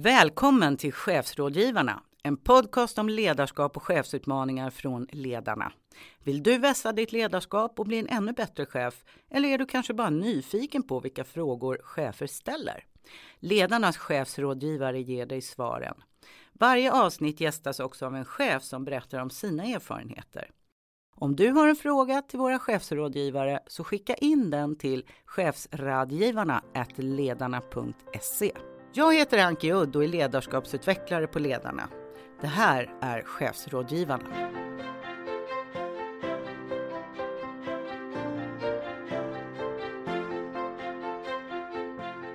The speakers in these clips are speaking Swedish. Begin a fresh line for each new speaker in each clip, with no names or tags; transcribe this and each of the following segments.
Välkommen till Chefsrådgivarna, en podcast om ledarskap och chefsutmaningar från ledarna. Vill du vässa ditt ledarskap och bli en ännu bättre chef? Eller är du kanske bara nyfiken på vilka frågor chefer ställer? Ledarnas chefsrådgivare ger dig svaren. Varje avsnitt gästas också av en chef som berättar om sina erfarenheter. Om du har en fråga till våra chefsrådgivare så skicka in den till chefsradgivarna ledarna.se. Jag heter Anki Udd och är ledarskapsutvecklare på Ledarna. Det här är Chefsrådgivarna.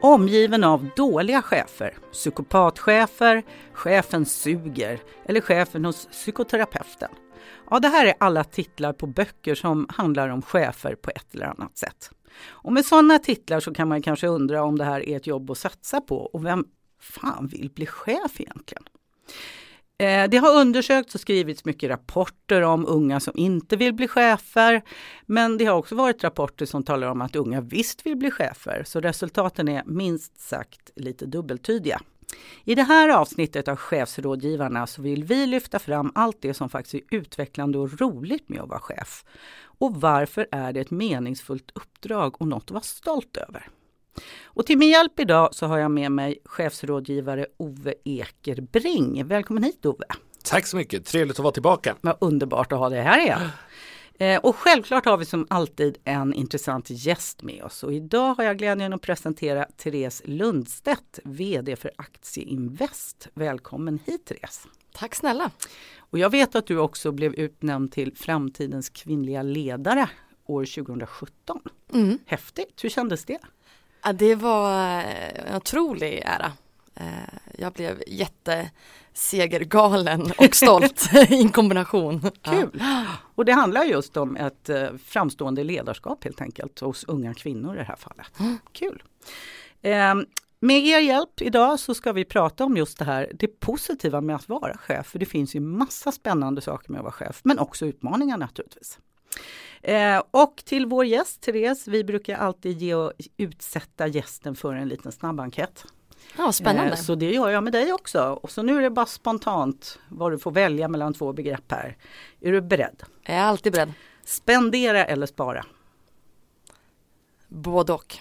Omgiven av dåliga chefer, psykopatchefer, chefen suger eller chefen hos psykoterapeuten. Ja, det här är alla titlar på böcker som handlar om chefer på ett eller annat sätt. Och med sådana titlar så kan man kanske undra om det här är ett jobb att satsa på och vem fan vill bli chef egentligen? Eh, det har undersökts och skrivits mycket rapporter om unga som inte vill bli chefer. Men det har också varit rapporter som talar om att unga visst vill bli chefer. Så resultaten är minst sagt lite dubbeltydiga. I det här avsnittet av Chefsrådgivarna så vill vi lyfta fram allt det som faktiskt är utvecklande och roligt med att vara chef. Och varför är det ett meningsfullt uppdrag och något att vara stolt över? Och till min hjälp idag så har jag med mig chefsrådgivare Ove Ekerbring. Välkommen hit Ove!
Tack så mycket, trevligt att vara tillbaka.
Vad underbart att ha dig här igen. Eh, och självklart har vi som alltid en intressant gäst med oss. Och idag har jag glädjen att presentera Therese Lundstedt, VD för Aktieinvest. Välkommen hit Therese!
Tack snälla!
Och jag vet att du också blev utnämnd till framtidens kvinnliga ledare år 2017. Mm. Häftigt, hur kändes det?
Ja, det var en otrolig ära. Eh, jag blev jättesegergalen och stolt i en kombination.
Kul! Och det handlar just om ett eh, framstående ledarskap helt enkelt hos unga kvinnor i det här fallet. Mm. Kul! Med er hjälp idag så ska vi prata om just det här, det positiva med att vara chef. För det finns ju massa spännande saker med att vara chef, men också utmaningar naturligtvis. Eh, och till vår gäst Therese, vi brukar alltid ge och utsätta gästen för en liten snabbenkät.
Ja, spännande. Eh,
så det gör jag med dig också. Och så nu är det bara spontant vad du får välja mellan två begrepp här. Är du beredd?
Jag är alltid beredd.
Spendera eller spara?
Både och.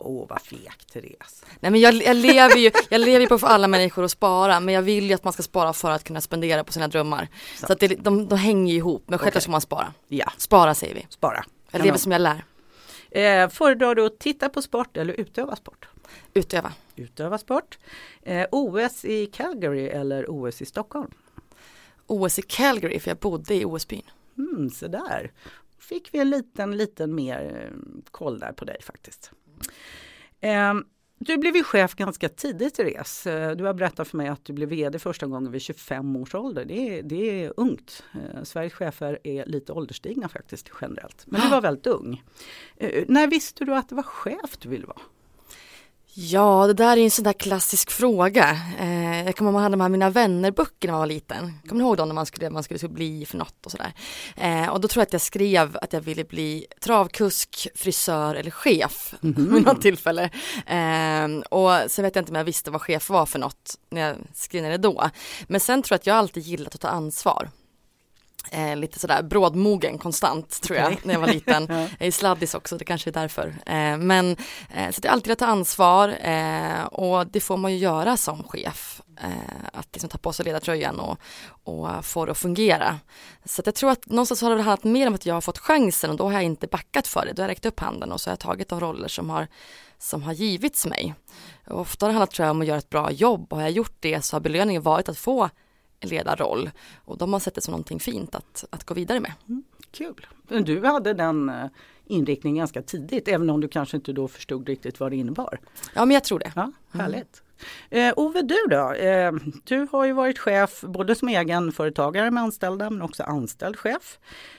Åh vad feg Therese.
Nej men jag, jag, lever ju, jag lever ju på att få alla människor att spara men jag vill ju att man ska spara för att kunna spendera på sina drömmar. Så, så att det, de, de hänger ihop men självklart okay. ska man spara.
Ja.
Spara säger vi.
Spara.
Jag lever som jag lär.
Eh, föredrar du att titta på sport eller utöva sport?
Utöva.
Utöva sport. Eh, OS i Calgary eller OS i Stockholm?
OS i Calgary för jag bodde i OS-byn.
Mm, så där. Fick vi en liten, liten mer eh, koll där på dig faktiskt. Ehm, du blev ju chef ganska tidigt Therese. Eh, du har berättat för mig att du blev VD första gången vid 25 års ålder. Det är, det är ungt. Eh, Sveriges chefer är lite ålderstigna faktiskt generellt. Men du var väldigt ung. Eh, när visste du att det var chef du ville vara?
Ja, det där är en sån där klassisk fråga. Eh, jag kommer ihåg att man hade mina vännerböcker när man var liten. Kommer ni ihåg dem när man skulle, man skulle bli för något och sådär. Eh, och då tror jag att jag skrev att jag ville bli travkusk, frisör eller chef mm -hmm. vid något tillfälle. Eh, och sen vet jag inte om jag visste vad chef var för något när jag skrev det då. Men sen tror jag att jag alltid gillat att ta ansvar eh, lite sådär brådmogen konstant tror jag när jag var liten. ja. Jag är sladdis också, det kanske är därför. Eh, men eh, så det är alltid att ta ansvar eh, och det får man ju göra som chef. Eh, att liksom ta på sig ledartröjan och, och få det att fungera. Så att jag tror att någonstans har det handlat mer om att jag har fått chansen och då har jag inte backat för det. Då har jag räckt upp handen och så har jag tagit de roller som har, som har givits mig. Och ofta har det handlat tror jag, om att göra ett bra jobb och har jag gjort det så har belöningen varit att få ledarroll. Och de har sett det som någonting fint att, att gå vidare med. Mm,
kul! Men du hade den eh, inriktningen ganska tidigt även om du kanske inte då förstod riktigt vad det innebar.
Ja men jag tror det.
Ja, mm. härligt. Mm. Eh, Ove du då? Eh, du har ju varit chef både som egen företagare med anställda men också anställd chef.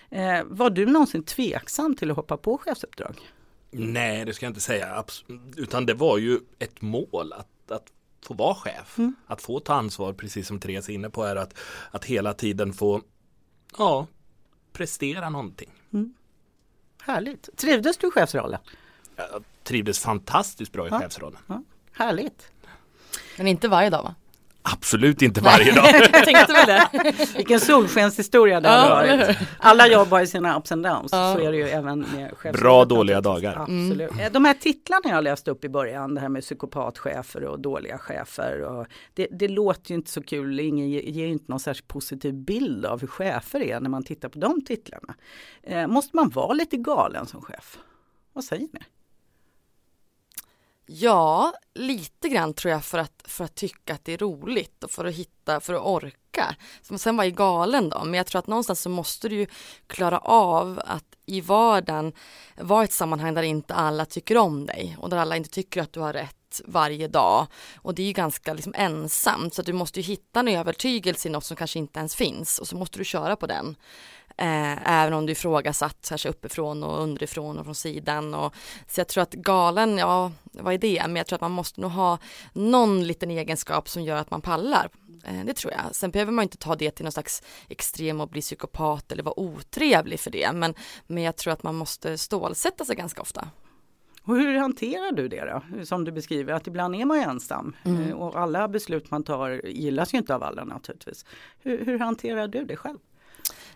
Eh, var du någonsin tveksam till att hoppa på chefsuppdrag?
Nej det ska jag inte säga. Utan det var ju ett mål att, att få vara chef. Mm. Att få ta ansvar, precis som Therese är inne på, är att, att hela tiden få ja, prestera någonting. Mm.
Härligt. Trivdes du i chefsrollen?
Jag trivdes fantastiskt bra i ja. chefsrollen. Ja.
Härligt.
Men inte varje dag va?
Absolut inte varje dag.
Jag tänkte väl det.
Vilken solskenshistoria det
Ja,
har varit. Alla jobb har ju sina ups and downs.
Ja.
Så är det ju även med
Bra dåliga dagar.
Absolut. Eh, De här titlarna jag läste upp i början, det här med psykopatchefer och dåliga chefer. Och det, det låter ju inte så kul, ingen ger ger ju inte någon särskilt positiv bild av hur chefer är när man tittar på de titlarna. Eh, måste man vara lite galen som chef? Vad säger ni?
Ja, lite grann tror jag för att, för att tycka att det är roligt och för att hitta, för att orka. Som sen var jag galen då, men jag tror att någonstans så måste du ju klara av att i vardagen vara ett sammanhang där inte alla tycker om dig och där alla inte tycker att du har rätt varje dag. Och det är ju ganska liksom ensamt så att du måste ju hitta en övertygelse i något som kanske inte ens finns och så måste du köra på den. Eh, även om du ifrågasatt kanske uppifrån och underifrån och från sidan. Och, så jag tror att galen, ja vad är det? Men jag tror att man måste nog ha någon liten egenskap som gör att man pallar. Eh, det tror jag. Sen behöver man inte ta det till någon slags extrem och bli psykopat eller vara otrevlig för det. Men, men jag tror att man måste stålsätta sig ganska ofta.
Och hur hanterar du det då? Som du beskriver att ibland är man ju ensam
Mm.
Eh, och alla beslut man tar gillas ju inte av alla naturligtvis. Hur, hur hanterar du det själv?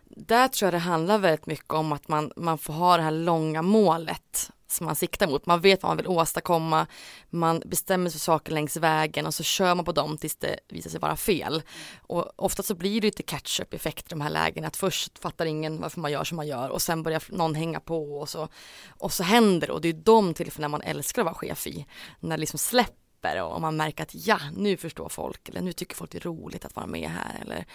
Där tror jag det handlar väldigt mycket om att man, man får ha det här långa målet som man siktar mot. Man vet vad man vill åstadkomma, man bestämmer sig för saker längs vägen och så kör man på dem tills det visar sig vara fel. Och ofta så blir det lite catch-up effekt i de här lägena, att först fattar ingen varför man gör som man gör och sen börjar någon hänga på och så, och så händer det och det är de tillfällena man älskar att vara chef i, när det liksom släpper och man märker att ja, nu förstår folk eller nu tycker folk det är roligt att vara med här eller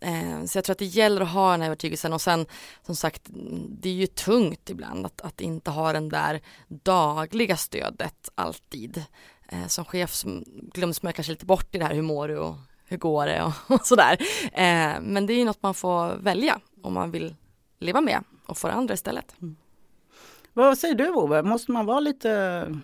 eh, så jag tror att det gäller att ha den här övertygelsen. Och sen som sagt det är ju tungt ibland att, att inte ha den där dagliga stödet alltid. Eh, som chef som glöms man kanske lite bort i det här hur mår du och hur går det och, och sådär. Eh, men det är ju något man får välja om man vill leva med och få andra istället. Mm.
Vad säger du Ove, måste man vara lite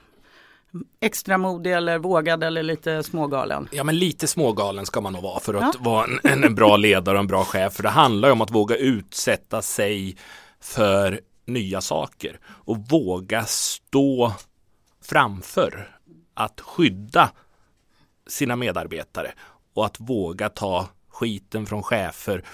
extra modig eller vågad eller lite smågalen?
Ja men lite smågalen ska man nog vara för att
Ja.
vara en, en bra ledare och en bra chef. För det handlar ju om att våga utsätta sig för nya saker och våga stå framför att skydda sina medarbetare och att våga ta skiten från chefer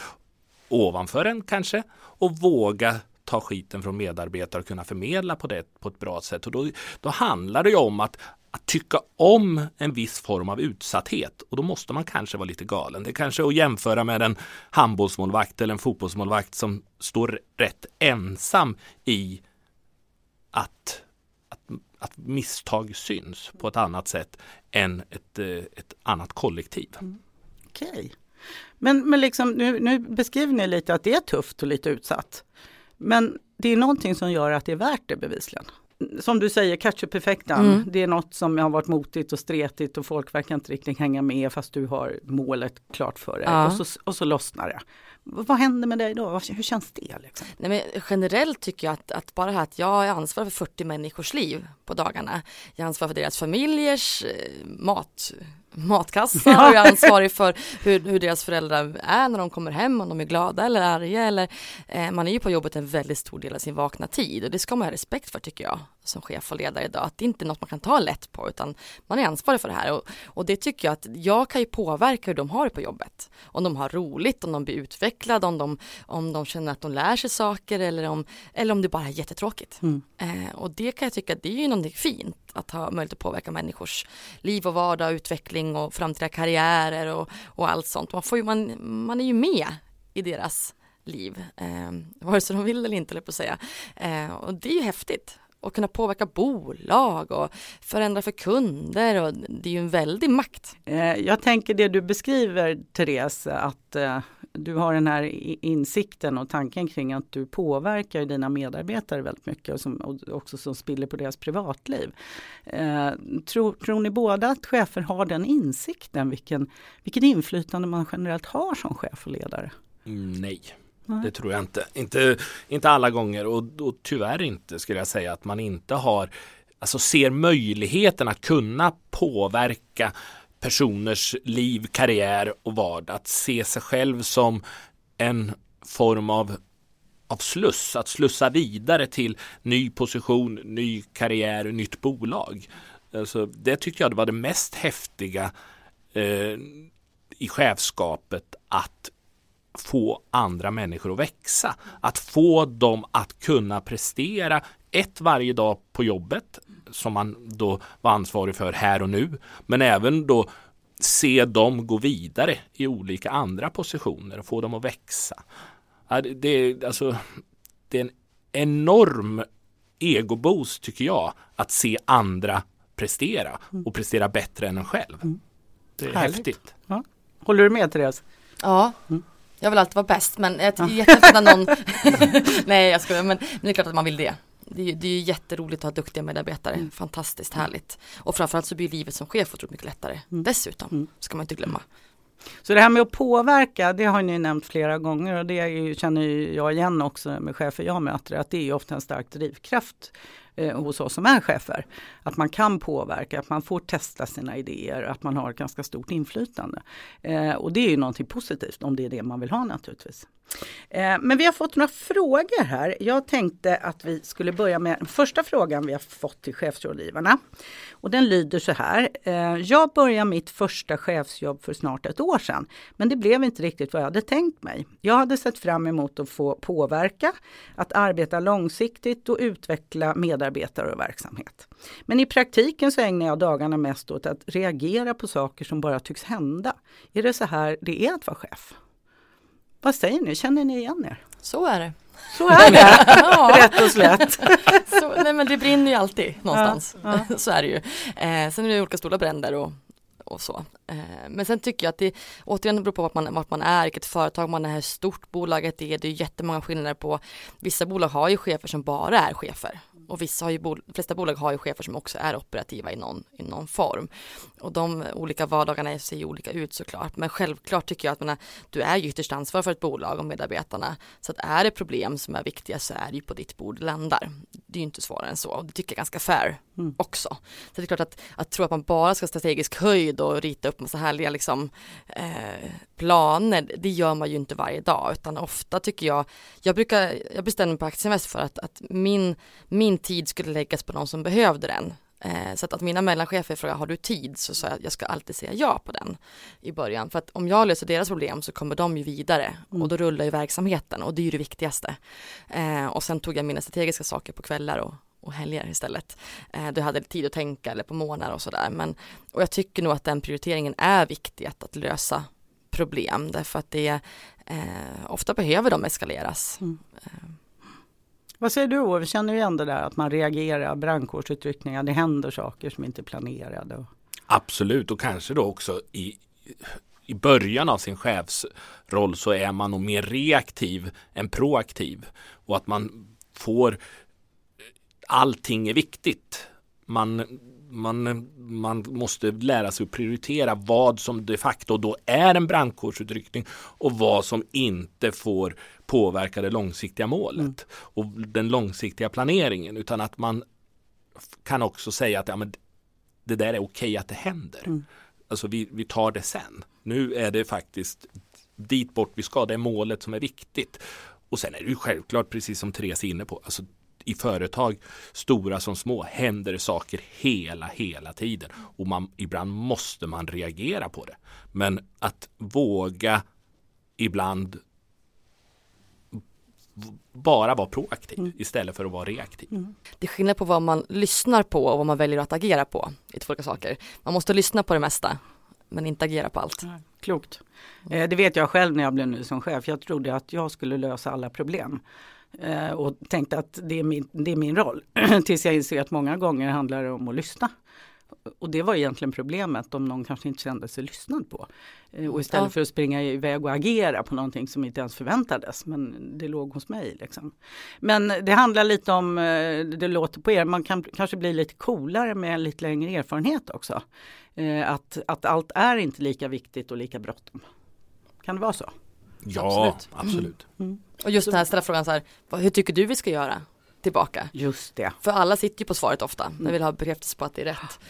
ovanför en kanske och våga ta skiten från medarbetare och kunna förmedla på det på ett bra sätt. Och då, då handlar det ju om att, att tycka om en viss form av utsatthet och då måste man kanske vara lite galen. Det är kanske att jämföra med en handbollsmålvakt eller en fotbollsmålvakt som står rätt ensam i att, att, att misstag syns på ett annat sätt än ett, eh, ett annat kollektiv. Mm.
Okej. Men, men liksom, nu, nu beskriver ni lite att det är tufft och lite utsatt. Men det är någonting som gör att det är värt det bevisligen. Som du säger, catch-up-effekten.
Mm.
Det är något som har varit motigt och stretigt och folk verkar inte riktigt hänga med fast du har målet klart för dig.
Ja.
Och, så, och så lossnar det. Vad händer med dig då? Hur känns det? Liksom?
Nej, men generellt tycker jag att, att bara här att jag är ansvarig för 40 människors liv på dagarna. Jag är ansvarig för deras familjers eh, mat, matkassa och jag är ansvarig för hur, hur deras föräldrar är när de kommer hem, om de är glada eller arga. Eller, eh, man är ju på jobbet en väldigt stor del av sin vakna tid och det ska man ha respekt för tycker jag som chef och ledare idag. Att det inte är något man kan ta lätt på utan man är ansvarig för det här och, och det tycker jag att jag kan ju påverka hur de har det på jobbet. Om de har roligt, om de blir utvecklade, om de, om de känner att de lär sig saker eller om, eller om det bara är jättetråkigt.
Mm.
Eh, och det kan jag tycka det är ju någonting fint att ha möjlighet att påverka människors liv och vardag, utveckling och framtida karriärer och, och allt sånt. Man, får ju, man, man är ju med i deras liv, eh, vare sig de vill eller inte, eller på att säga. Eh, och det är ju häftigt att kunna påverka bolag och förändra för kunder och det är ju en väldig makt.
Eh, Jag tänker det du beskriver Therese, att eh, du har den här insikten och tanken kring att du påverkar dina medarbetare väldigt mycket och, som, och också som spiller på deras privatliv. Eh, tror, tror ni båda att chefer har den insikten, vilken, vilken inflytande man generellt har som chef och ledare?
Mm, nej. Det tror jag inte. Inte, inte alla gånger och, och tyvärr inte skulle jag säga att man inte har Alltså ser möjligheten att kunna påverka personers liv, karriär och vardag. Att se sig själv som en form av, av sluss. Att slussa vidare till ny position, ny karriär, nytt bolag. Alltså, det tyckte jag var det mest häftiga eh, i chefskapet att få andra människor att växa. Att få dem att kunna prestera ett varje dag på jobbet som man då var ansvarig för här och nu. Men även då se dem gå vidare i olika andra positioner och få dem att växa. Det är, alltså, det är en enorm egoboost tycker jag att se andra prestera mm. och prestera bättre än en själv. Mm. Det är Härligt. häftigt.
Ja. Håller du med Therese?
Ja, mm. Jag vill alltid vara bäst men det är jättehäftigt när någon Nej jag skojar men, men det är klart att man vill det. Det är, det är jätteroligt att ha duktiga medarbetare, mm. fantastiskt härligt. Och framförallt så blir livet som chef otroligt mycket lättare. Mm. Dessutom, mm. ska man inte glömma.
Så det här med att påverka, det har ni nämnt flera gånger och det känner jag igen också med chefer jag möter, att det är ofta en stark drivkraft Eh, hos oss som är chefer. Att man kan påverka, att man får testa sina idéer, att man har ett ganska stort inflytande. Eh, och det är ju någonting positivt om det är det man vill ha naturligtvis. Eh, men vi har fått några frågor här. Jag tänkte att vi skulle börja med den första frågan vi har fått till chefsrådgivarna. Och den lyder så här. Eh, jag började mitt första chefsjobb för snart ett år sedan. Men det blev inte riktigt vad jag hade tänkt mig. Jag hade sett fram emot att få påverka, att arbeta långsiktigt och utveckla medarbetare och verksamhet. Men i praktiken så ägnar jag dagarna mest åt att reagera på saker som bara tycks hända. Är det så här det är att vara chef? Vad säger ni, känner ni igen er?
Så är det.
Så är det, ja. rätt och slätt.
Så, nej men det brinner ju alltid någonstans. Ja, ja. Så är det ju. Eh, sen är det olika stora bränder och, och så. Eh, men sen tycker jag att det återigen beror på vart man, vart man är, vilket företag man är, hur stort bolaget är. Det är jättemånga skillnader på, vissa bolag har ju chefer som bara är chefer och vissa har ju, de flesta bolag har ju chefer som också är operativa i någon, i någon form. Och de olika vardagarna ser ju olika ut såklart. Men självklart tycker jag att man, du är ju ytterst ansvarig för ett bolag och medarbetarna. Så att är det problem som är viktiga så är det ju på ditt bord landar. Det är ju inte svårare än så. Och det tycker jag är ganska fair mm. också. Så det är klart att, att tro att man bara ska strategisk höjd och rita upp massa härliga liksom, eh, planer, det gör man ju inte varje dag utan ofta tycker jag, jag brukar, jag bestämmer mig på Aktieinvest för att, att min, min tid skulle läggas på någon som behövde den. Eh, så att, att mina mellanchefer frågar, har du tid? Så sa jag, jag ska alltid säga ja på den i början. För att om jag löser deras problem så kommer de ju vidare mm. och då rullar ju verksamheten och det är ju det viktigaste. Eh, och sen tog jag mina strategiska saker på kvällar och, och helger istället. Eh, du hade tid att tänka eller på månader och sådär. Men, och jag tycker nog att den prioriteringen är viktig att, att lösa problem därför att det eh, ofta behöver de eskaleras. Mm.
Vad säger du Ove, känner du igen det där att man reagerar, brandkårsutryckningar, det händer saker som inte är planerade?
Absolut och kanske då också i, i början av sin chefsroll så är man nog mer reaktiv än proaktiv och att man får eh, allting är viktigt. Man man, man måste lära sig att prioritera vad som de facto då är en brandkårsutryckning och vad som inte får påverka det långsiktiga målet mm. och den långsiktiga planeringen utan att man kan också säga att ja, men det där är okej att det händer. Mm. Alltså vi, vi tar det sen. Nu är det faktiskt dit bort vi ska, det är målet som är viktigt. Och sen är det ju självklart, precis som Therese är inne på, alltså i företag, stora som små, händer det saker hela, hela tiden. Och man, ibland måste man reagera på det. Men att våga ibland bara vara proaktiv mm. istället för att vara reaktiv. Mm.
Det är skillnad på vad man lyssnar på och vad man väljer att agera på i två olika saker. Man måste lyssna på det mesta men inte agera på allt.
klokt. Eh, det vet jag själv när jag blev ny som chef. Jag trodde att jag skulle lösa alla problem. Eh, och tänkte att det är min, det är min roll. Tills jag inser att många gånger handlar det om att lyssna. Och det var egentligen problemet om någon kanske inte kände sig lyssnad på. Eh, och istället ja. för att springa iväg och agera på någonting som inte ens förväntades. Men det låg hos mig. Liksom. Men det handlar lite om, eh, det låter på er, man kan kanske bli lite coolare med lite längre erfarenhet också. Att, att allt är inte lika viktigt och lika bråttom. Kan det vara så?
Ja, absolut. absolut. Mm. Mm.
Och just den här ställa frågan så här, hur tycker du vi ska göra tillbaka?
Just det.
För alla sitter ju på svaret ofta, mm. de vill ha bekräftelse på att det är rätt.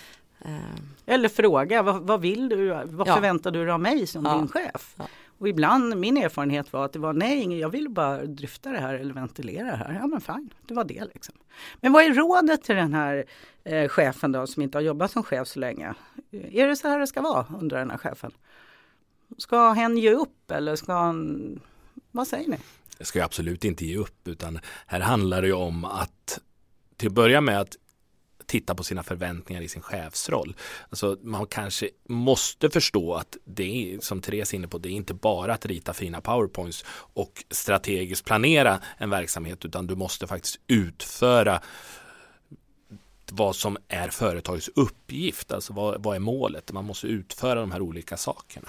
Eh. Eller fråga, vad, vad vill du, vad ja. förväntar du dig av mig som ja. din chef? Ja. Och ibland, min erfarenhet var att det var nej, jag ville bara dryfta det här eller ventilera det här. Ja men fine, det var det liksom. Men vad är rådet till den här eh, chefen då som inte har jobbat som chef så länge? Är det så här det ska vara, undrar den här chefen. Ska hen ge upp eller ska han, vad säger ni?
Jag ska absolut inte ge upp utan här handlar det om att till att börja med att titta på sina förväntningar i sin chefsroll. Alltså man kanske måste förstå att det är, som Therese är inne på, det är inte bara att rita fina powerpoints och strategiskt planera en verksamhet utan du måste faktiskt utföra vad som är företagets uppgift, alltså vad, vad är målet? Man måste utföra de här olika sakerna.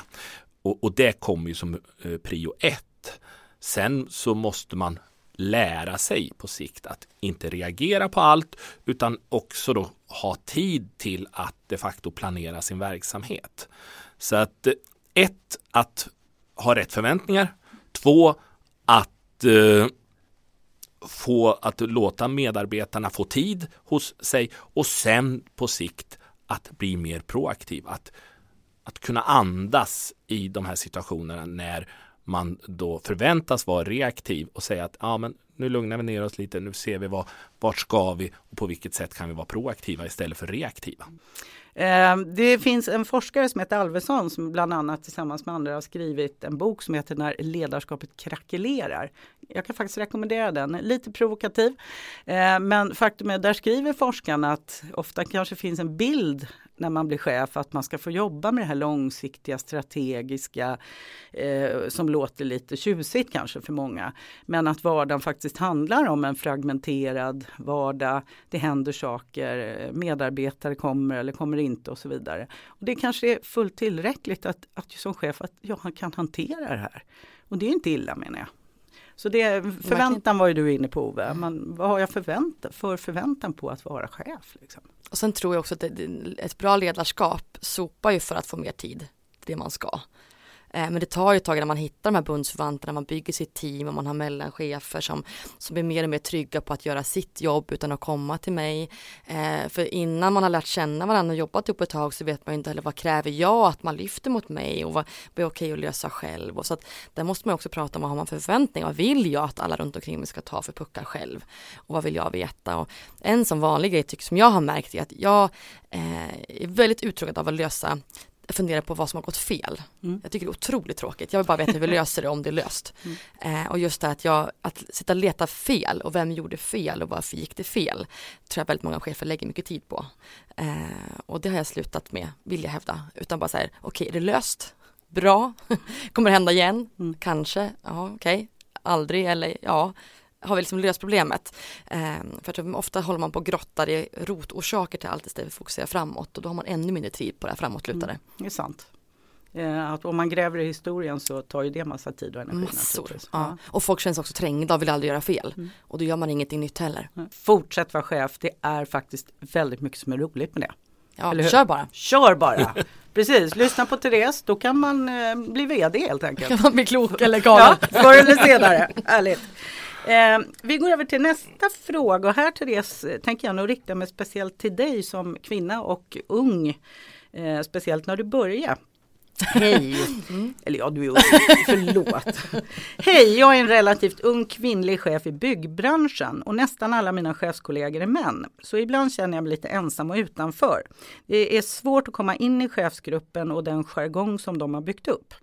Och, och det kommer ju som eh, prio ett. Sen så måste man lära sig på sikt att inte reagera på allt utan också då ha tid till att de facto planera sin verksamhet. Så att eh, ett, att ha rätt förväntningar. Två, att eh, få att låta medarbetarna få tid hos sig och sen på sikt att bli mer proaktiv. Att, att kunna andas i de här situationerna när man då förväntas vara reaktiv och säga att ja, men nu lugnar vi ner oss lite, nu ser vi vad, vart ska vi och på vilket sätt kan vi vara proaktiva istället för reaktiva.
Eh, det finns en forskare som heter Alvesson som bland annat tillsammans med andra har skrivit en bok som heter När ledarskapet krackelerar. Jag kan faktiskt rekommendera den, lite provokativ. Eh, men faktum är, där skriver forskarna att ofta kanske finns en bild när man blir chef att man ska få jobba med det här långsiktiga strategiska eh, som låter lite tjusigt kanske för många. Men att vardagen faktiskt handlar om en fragmenterad vardag. Det händer saker, medarbetare kommer eller kommer inte och så vidare. Och det kanske är fullt tillräckligt att, att som chef att jag kan hantera det här. Och det är inte illa menar jag. Så det, förväntan var ju du inne på Ove. Man, vad har jag förväntan, för förväntan på att vara chef? Liksom?
Och sen tror jag också att ett bra ledarskap sopar ju för att få mer tid, det man ska. Eh, men det tar ju ett tag när man hittar de här bundsförvanterna, man bygger sitt team och man har mellanchefer som, som blir mer och mer trygga på att göra sitt jobb utan att komma till mig. Eh, för innan man har lärt känna varandra och jobbat ihop ett tag så vet man ju inte heller vad kräver jag att man lyfter mot mig och vad, vad är okej att lösa själv. Och så att där måste man också prata om vad har man för förväntningar, vad vill jag att alla runt omkring mig ska ta för puckar själv och vad vill jag veta. Och en som vanlig grej tycker som jag har märkt är att jag eh, är väldigt uttråkad av att lösa fundera på vad som har gått fel. Mm. Jag tycker det är otroligt tråkigt. Jag vill bara veta hur vi löser det om det är löst. Mm. Eh, och just det att jag, att sitta och leta fel och vem gjorde fel och varför gick det fel. Tror jag väldigt många chefer lägger mycket tid på. Eh, och det har jag slutat med, vill jag hävda. Utan bara så här, okej okay, är det löst? Bra, kommer det hända igen? Mm. Kanske, ja okej, okay. aldrig eller ja har vi liksom löst problemet. Eh, för att ofta håller man på och grottar i rotorsaker till allt istället för att fokusera framåt och då har man ännu mindre tid på det här framåtlutade. Mm,
det är sant. Eh, att om man gräver i historien så tar ju det massa tid och energi.
Massor. Ja. Och folk känns också trängda och vill aldrig göra fel. Mm. Och då gör man ingenting nytt heller.
Fortsätt vara chef, det är faktiskt väldigt mycket som är roligt med det.
Ja, kör bara.
Kör bara. Precis, lyssna på Therese, då kan man eh, bli vd helt enkelt.
Kan man bli klok eller galen.
ja, förr eller senare. Härligt. Eh, vi går över till nästa fråga och här Therese tänker jag nog rikta mig speciellt till dig som kvinna och ung. Eh, speciellt när du börjar. Hej! Mm. Eller ja, du är ung, förlåt. Hej, jag är en relativt ung kvinnlig chef i byggbranschen och nästan alla mina chefskollegor är män. Så ibland känner jag mig lite ensam och utanför. Det är svårt att komma in i chefsgruppen och den jargong som de har byggt upp.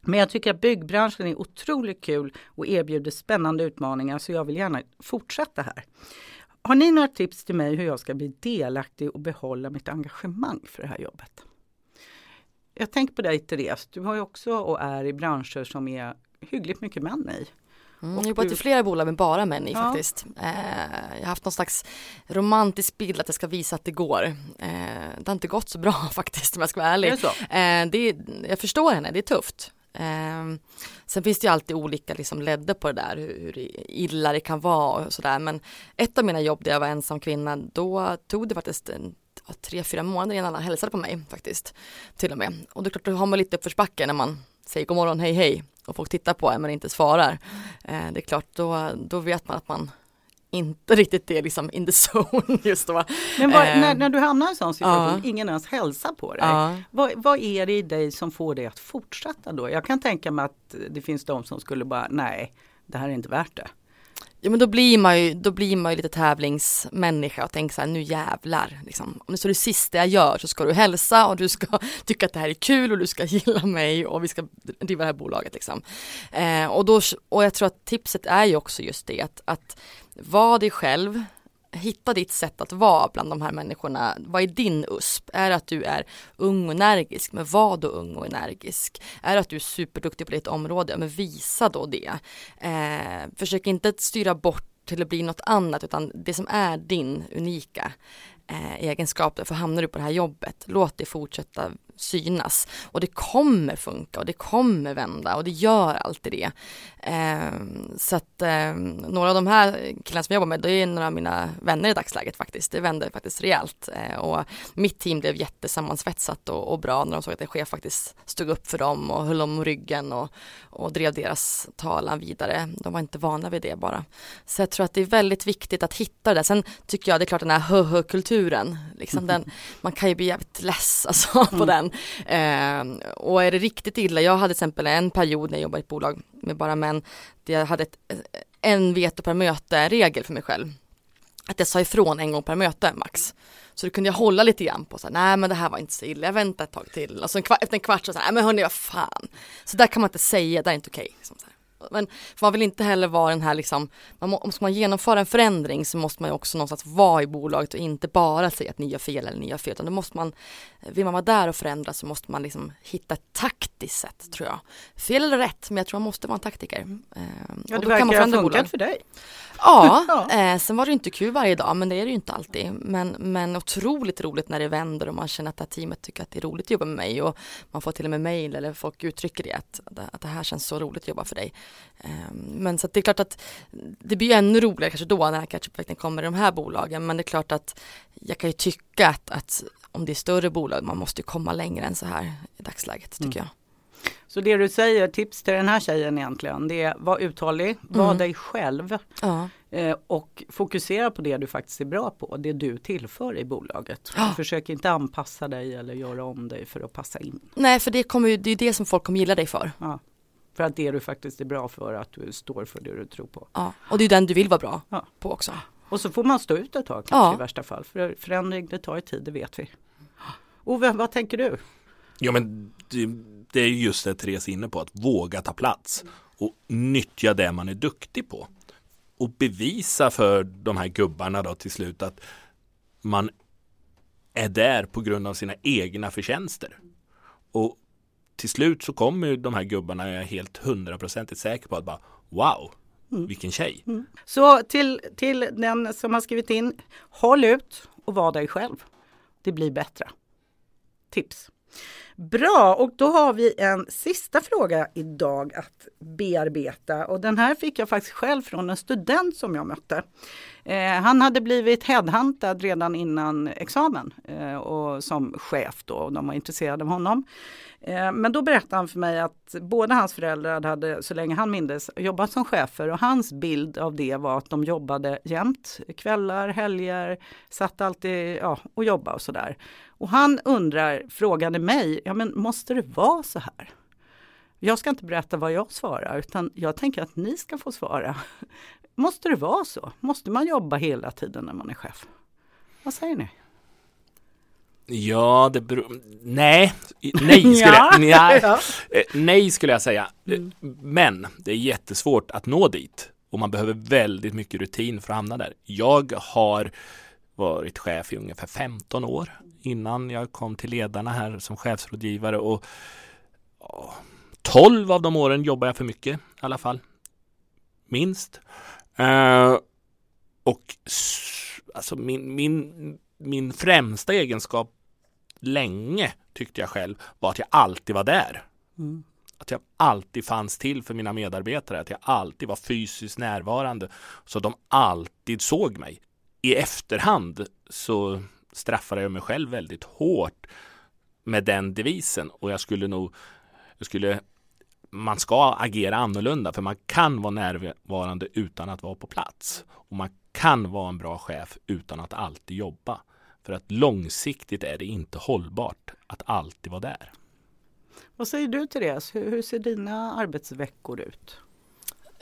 Men jag tycker att byggbranschen är otroligt kul och erbjuder spännande utmaningar så jag vill gärna fortsätta här. Har ni några tips till mig hur jag ska bli delaktig och behålla mitt engagemang för det här jobbet? Jag tänker på dig Therese, du har ju också och är i branscher som är hyggligt mycket män i.
Mm, jag har jobbat i flera bolag med bara män i ja. faktiskt. Eh, jag har haft någon slags romantisk bild att jag ska visa att det går. Eh, det har inte gått så bra faktiskt om jag ska vara ärlig.
Det
eh, det, jag förstår henne, det är tufft. Eh, sen finns det ju alltid olika liksom ledde på det där, hur, hur illa det kan vara och sådär. Men ett av mina jobb där jag var ensam kvinna, då tog det faktiskt en, tre, fyra månader innan alla hälsade på mig faktiskt. Till och med. Och det är klart, då har man lite uppförsbacke när man säger god morgon, hej hej och folk tittar på en men inte svarar. Eh, det är klart, då, då vet man att man inte riktigt är liksom in the zone just då.
Men vad,
Eh,
när, när du hamnar i en sån situation,
ja.
ingen ens hälsar på dig.
Ja.
Vad, vad är det i dig som får dig att fortsätta då? Jag kan tänka mig att det finns de som skulle bara, nej, det här är inte värt det.
Ja men då blir man ju, då blir man ju lite tävlingsmänniska och tänker så här, nu jävlar. Liksom. Om det står det sista jag gör så ska du hälsa och du ska tycka att det här är kul och du ska gilla mig och vi ska driva det här bolaget liksom. Eh, och, då, och jag tror att tipset är ju också just det att, att var dig själv, hitta ditt sätt att vara bland de här människorna. Vad är din USP? Är det att du är ung och energisk? Men var då ung och energisk? Är det att du är superduktig på ditt område? Men visa då det. Eh, försök inte styra bort till att bli något annat utan det som är din unika eh, egenskap. För hamnar du på det här jobbet, låt det fortsätta synas. Och det kommer funka och det kommer vända och det gör alltid det. Eh, så att eh, några av de här killarna som jag jobbar med, det är några av mina vänner i dagsläget faktiskt. Det vände faktiskt rejält eh, och mitt team blev jättesammansvetsat och, och bra när de såg att en chef faktiskt stod upp för dem och höll om ryggen och, och drev deras talan vidare. De var inte vana vid det bara. Så jag tror att det är väldigt viktigt att hitta det där. Sen tycker jag det är klart den här hö-hö-kulturen, liksom den, man kan ju bli jävligt less alltså, på den. Eh, och är det riktigt illa, jag hade till exempel en period när jag jobbade i ett bolag med bara män, där jag hade ett, en veto per möte-regel för mig själv. Att jag sa ifrån en gång per möte max. Så då kunde jag hålla lite grann på så här, nej men det här var inte så illa, jag väntar ett tag till. Och så en kvart, efter en kvart så, så här, nej men hörni vad fan. Så där kan man inte säga, det är inte okej. liksom så här. Men man vill inte heller vara den här liksom, man må, om man genomföra en förändring så måste man ju också någonstans vara i bolaget och inte bara säga att ni gör fel eller ni gör fel. Utan då måste man, vill man vara där och förändra så måste man liksom hitta ett taktiskt sätt tror jag. Fel eller rätt, men jag tror man måste vara en taktiker. Eh,
Ja, det verkar ha funkat
bolag.
för dig.
Ja,
Ja.
Eh, sen var det inte kul varje dag men det är det ju inte alltid. Men, men otroligt roligt när det vänder och man känner att det här teamet tycker att det är roligt att jobba med mig och man får till och med mail eller folk uttrycker det att, att det här känns så roligt att jobba för dig. Eh, men så det är klart att det blir ännu roligare kanske då när catch-up kommer i de här bolagen men det är klart att jag kan ju tycka att, att om det är större bolag man måste ju komma längre än så här i dagsläget tycker jag.
Så det du säger, tips till den här tjejen egentligen, det är var uthållig, var
Mm.
dig själv
Ja.
eh, och fokusera på det du faktiskt är bra på, det du tillför i bolaget.
Ja.
Försök inte anpassa dig eller göra om dig för att passa in.
Nej för det kommer det är det som folk kommer gilla dig för.
Ja. För att det du faktiskt är bra för, att du står för det du tror på.
Ja. Och det är den du vill vara bra
Ja.
på också.
Och så får man stå ut ett tag kanske
Ja.
i värsta fall. För förändring det tar ju tid, det vet vi. Ove, vad tänker du?
Ja men det, det är ju just det Therese är inne på, att våga ta plats och nyttja det man är duktig på. Och bevisa för de här gubbarna då till slut att man är där på grund av sina egna förtjänster. Och till slut så kommer ju de här gubbarna, jag är helt hundraprocentigt säker på att bara wow, vilken tjej.
Så till, till den som har skrivit in, håll ut och var dig själv. Det blir bättre. Tips. Bra, och då har vi en sista fråga idag att bearbeta. Och den här fick jag faktiskt själv från en student som jag mötte. Eh, han hade blivit headhuntad redan innan examen eh, och som chef då, och de var intresserade av honom. Eh, men då berättade han för mig att båda hans föräldrar hade, så länge han mindes, jobbat som chefer och hans bild av det var att de jobbade jämt, kvällar, helger, satt alltid ja, och jobbade och sådär. Och han undrar, frågade mig, ja men måste det vara så här? Jag ska inte berätta vad jag svarar utan jag tänker att ni ska få svara. Måste det vara så? Måste man jobba hela tiden när man är chef? Vad säger ni?
Ja, det beror... Nej, nej skulle, jag, nej. Eh, nej skulle jag säga. Eh,
Mm.
Men det är jättesvårt att nå dit. Och man behöver väldigt mycket rutin för att hamna där. Jag har varit chef i ungefär 15 år innan jag kom till ledarna här som chefsrådgivare. Och ja, 12 av de åren jobbar jag för mycket i alla fall. Minst. Eh, och alltså min, min, min främsta egenskap länge tyckte jag själv var att jag alltid var där.
Mm.
Att jag alltid fanns till för mina medarbetare, att jag alltid var fysiskt närvarande så de alltid såg mig. I efterhand så straffade jag mig själv väldigt hårt med den devisen och jag skulle nog, jag skulle, man ska agera annorlunda för man kan vara närvarande utan att vara på plats och man kan vara en bra chef utan att alltid jobba. För att långsiktigt är det inte hållbart att alltid vara där.
Vad säger du Therese? Hur, hur ser dina arbetsveckor ut?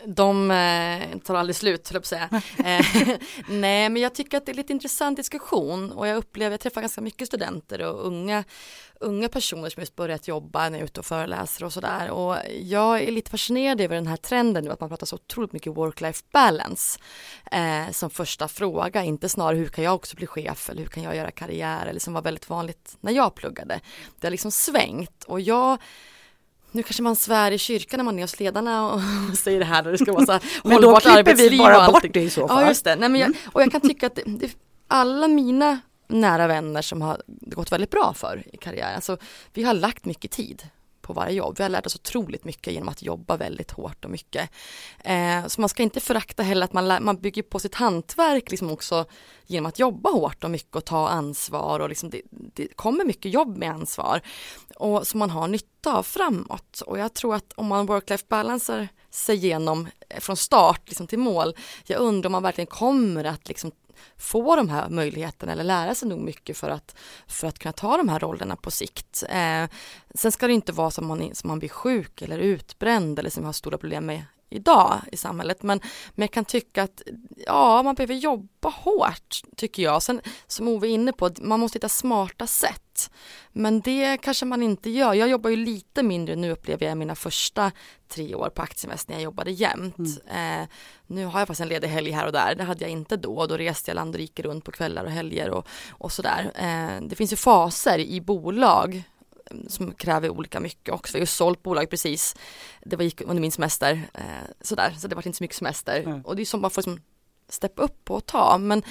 De eh, tar aldrig slut, höll jag på att säga. Eh, nej, men jag tycker att det är lite intressant diskussion och jag upplever, jag träffar ganska mycket studenter och unga, unga personer som just börjat jobba, när jag är ute och föreläser och sådär. Och jag är lite fascinerad över den här trenden nu att man pratar så otroligt mycket work-life balance eh, som första fråga, inte snarare hur kan jag också bli chef eller hur kan jag göra karriär eller som var väldigt vanligt när jag pluggade. Det har liksom svängt och jag nu kanske man svär i kyrkan när man är hos ledarna och säger det här och det ska vara så här
Men då klipper vi bara bort det i så fall.
Ja just det, Nej, men jag, och jag kan tycka att det, det, alla mina nära vänner som har gått väldigt bra för i karriären, alltså vi har lagt mycket tid på varje jobb. Vi har lärt oss otroligt mycket genom att jobba väldigt hårt och mycket. Eh, så man ska inte förakta heller att man, lär, man bygger på sitt hantverk liksom också genom att jobba hårt och mycket och ta ansvar och liksom det, det kommer mycket jobb med ansvar och som man har nytta av framåt. Och jag tror att om man work-life balancer sig igenom eh, från start liksom till mål, jag undrar om man verkligen kommer att liksom få de här möjligheterna eller lära sig nog mycket för att, för att kunna ta de här rollerna på sikt. Eh, sen ska det inte vara som man, som man blir sjuk eller utbränd eller som vi har stora problem med idag i samhället. Men, men jag kan tycka att ja, man behöver jobba hårt tycker jag. Sen som Ove är inne på, man måste hitta smarta sätt. Men det kanske man inte gör. Jag jobbar ju lite mindre nu upplever jag mina första tre år på Aktieinvest när jag jobbade jämt. Mm. Eh, nu har jag faktiskt en ledig helg här och där. Det hade jag inte då. Då reste jag land och rike runt på kvällar och helger och, och sådär. Eh, det finns ju faser i bolag som kräver olika mycket också. Vi har ju sålt bolag precis. Det var gick under min semester. Eh, sådär, så det var inte så mycket semester. Mm. Och det är som man får liksom steppa upp och ta. Men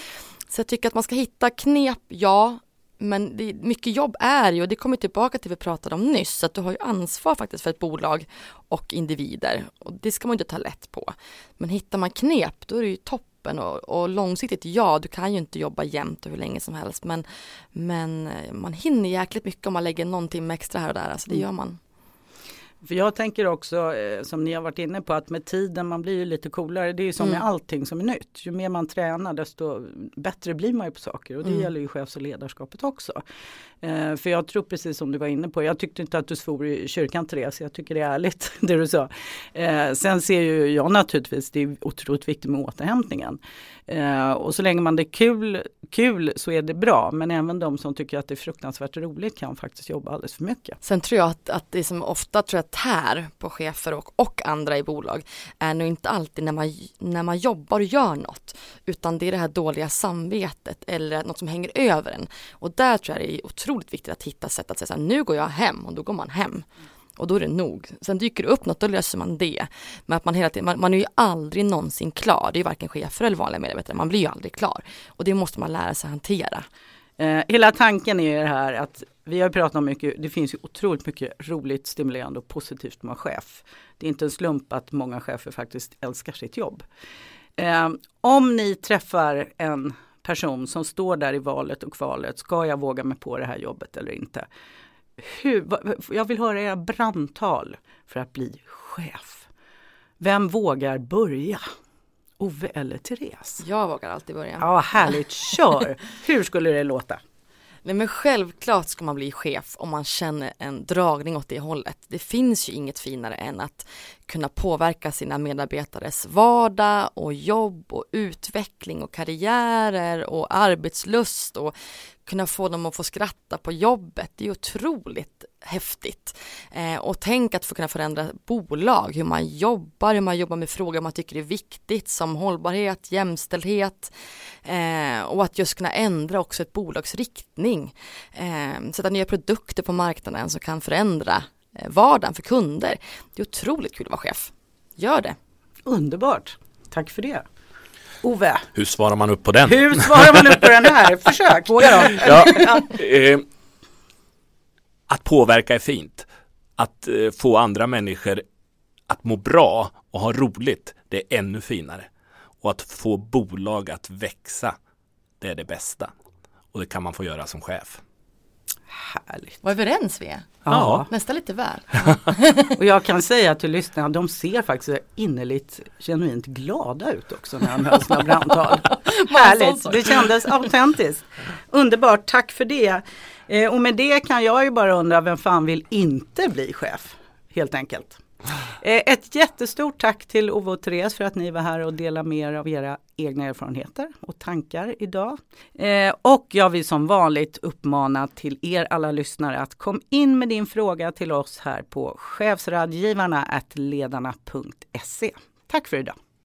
så jag tycker att man ska hitta knep, ja. Men det, mycket jobb är ju, och det kommer tillbaka till det vi pratade om nyss, att du har ju ansvar faktiskt för ett bolag och individer. Och det ska man inte ta lätt på. Men hittar man knep, då är det ju topp toppen och, och, långsiktigt, ja, du kan ju inte jobba jämt och hur länge som helst, men, men eh, man hinner jäkligt mycket om man lägger någon timme extra här och där, alltså det mm. gör man.
För jag tänker också, eh, som ni har varit inne på, att med tiden man blir ju lite coolare. Det är ju som mm. med allting som är nytt. Ju mer man tränar desto bättre blir man ju på saker och det mm. gäller ju chefs och ledarskapet också. Eh, för jag tror precis som du var inne på, jag tyckte inte att du svor i kyrkan Therese, jag tycker det är ärligt det du sa. Eh, sen ser ju jag naturligtvis, det är otroligt viktigt med återhämtningen. Eh, och så länge man det är kul, kul så är det bra, men även de som tycker att det är fruktansvärt roligt kan faktiskt jobba alldeles för mycket.
Sen tror jag att, att det som ofta tror jag tär på chefer och, och andra i bolag är nog inte alltid när man, när man jobbar och gör något, utan det är det här dåliga samvetet eller något som hänger över en. Och där tror jag det är otroligt otroligt viktigt att hitta sätt att säga så här, nu går jag hem och då går man hem. Och då är det nog. Sen dyker det upp något, då löser man det. Men att man hela tiden, man, man är ju aldrig någonsin klar. Det är ju varken chefer eller vanliga medarbetare. Man blir ju aldrig klar. Och det måste man lära sig hantera.
Eh, hela tanken är det här att vi har pratat om mycket, det finns ju otroligt mycket roligt, stimulerande och positivt med att vara chef. Det är inte en slump att många chefer faktiskt älskar sitt jobb. Eh, om ni träffar en person som står där i valet och kvalet. Ska jag våga mig på det här jobbet eller inte? Hur, jag vill höra era brandtal för att bli chef. Vem vågar börja? Ove eller Therese?
Jag vågar alltid börja.
Ja, härligt. Kör! Hur skulle det låta?
Nej men självklart ska man bli chef om man känner en dragning åt det hållet. Det finns ju inget finare än att kunna påverka sina medarbetares vardag och jobb och utveckling och karriärer och arbetslust och kunna få dem att få skratta på jobbet. Det är otroligt häftigt. Eh, och tänk att få kunna förändra bolag, hur man jobbar, hur man jobbar med frågor man tycker är viktigt som hållbarhet, jämställdhet eh, och att just kunna ändra också ett bolags riktning. Eh, sätta nya produkter på marknaden som kan förändra eh, vardagen för kunder. Det är otroligt kul att vara chef. Gör det!
Underbart! Tack för det! Ove.
Hur svarar man upp på den?
Hur svarar man upp på den här? Försök, våga då. Ja,
eh, att påverka är fint. Att eh, få andra människor att må bra och ha roligt, det är ännu finare. Och att få bolag att växa, det är det bästa. Och det kan man få göra som chef.
Härligt.
Vad överens vi är.
Ja.
Nästan lite väl.
Och jag kan säga till lyssnarna, de ser faktiskt innerligt genuint glada ut också när de hör sina brandtal. Härligt, det kändes autentiskt. Underbart, tack för det. Eh, och med det kan jag ju bara undra, vem fan vill inte bli chef? Helt enkelt. Eh, ett jättestort tack till Ove och Therese för att ni var här och delade med er av era egna erfarenheter och tankar idag. Eh, och jag vill som vanligt uppmana till er alla lyssnare att kom in med din fråga till oss här på chefsradgivarna ledarna.se. Tack för idag!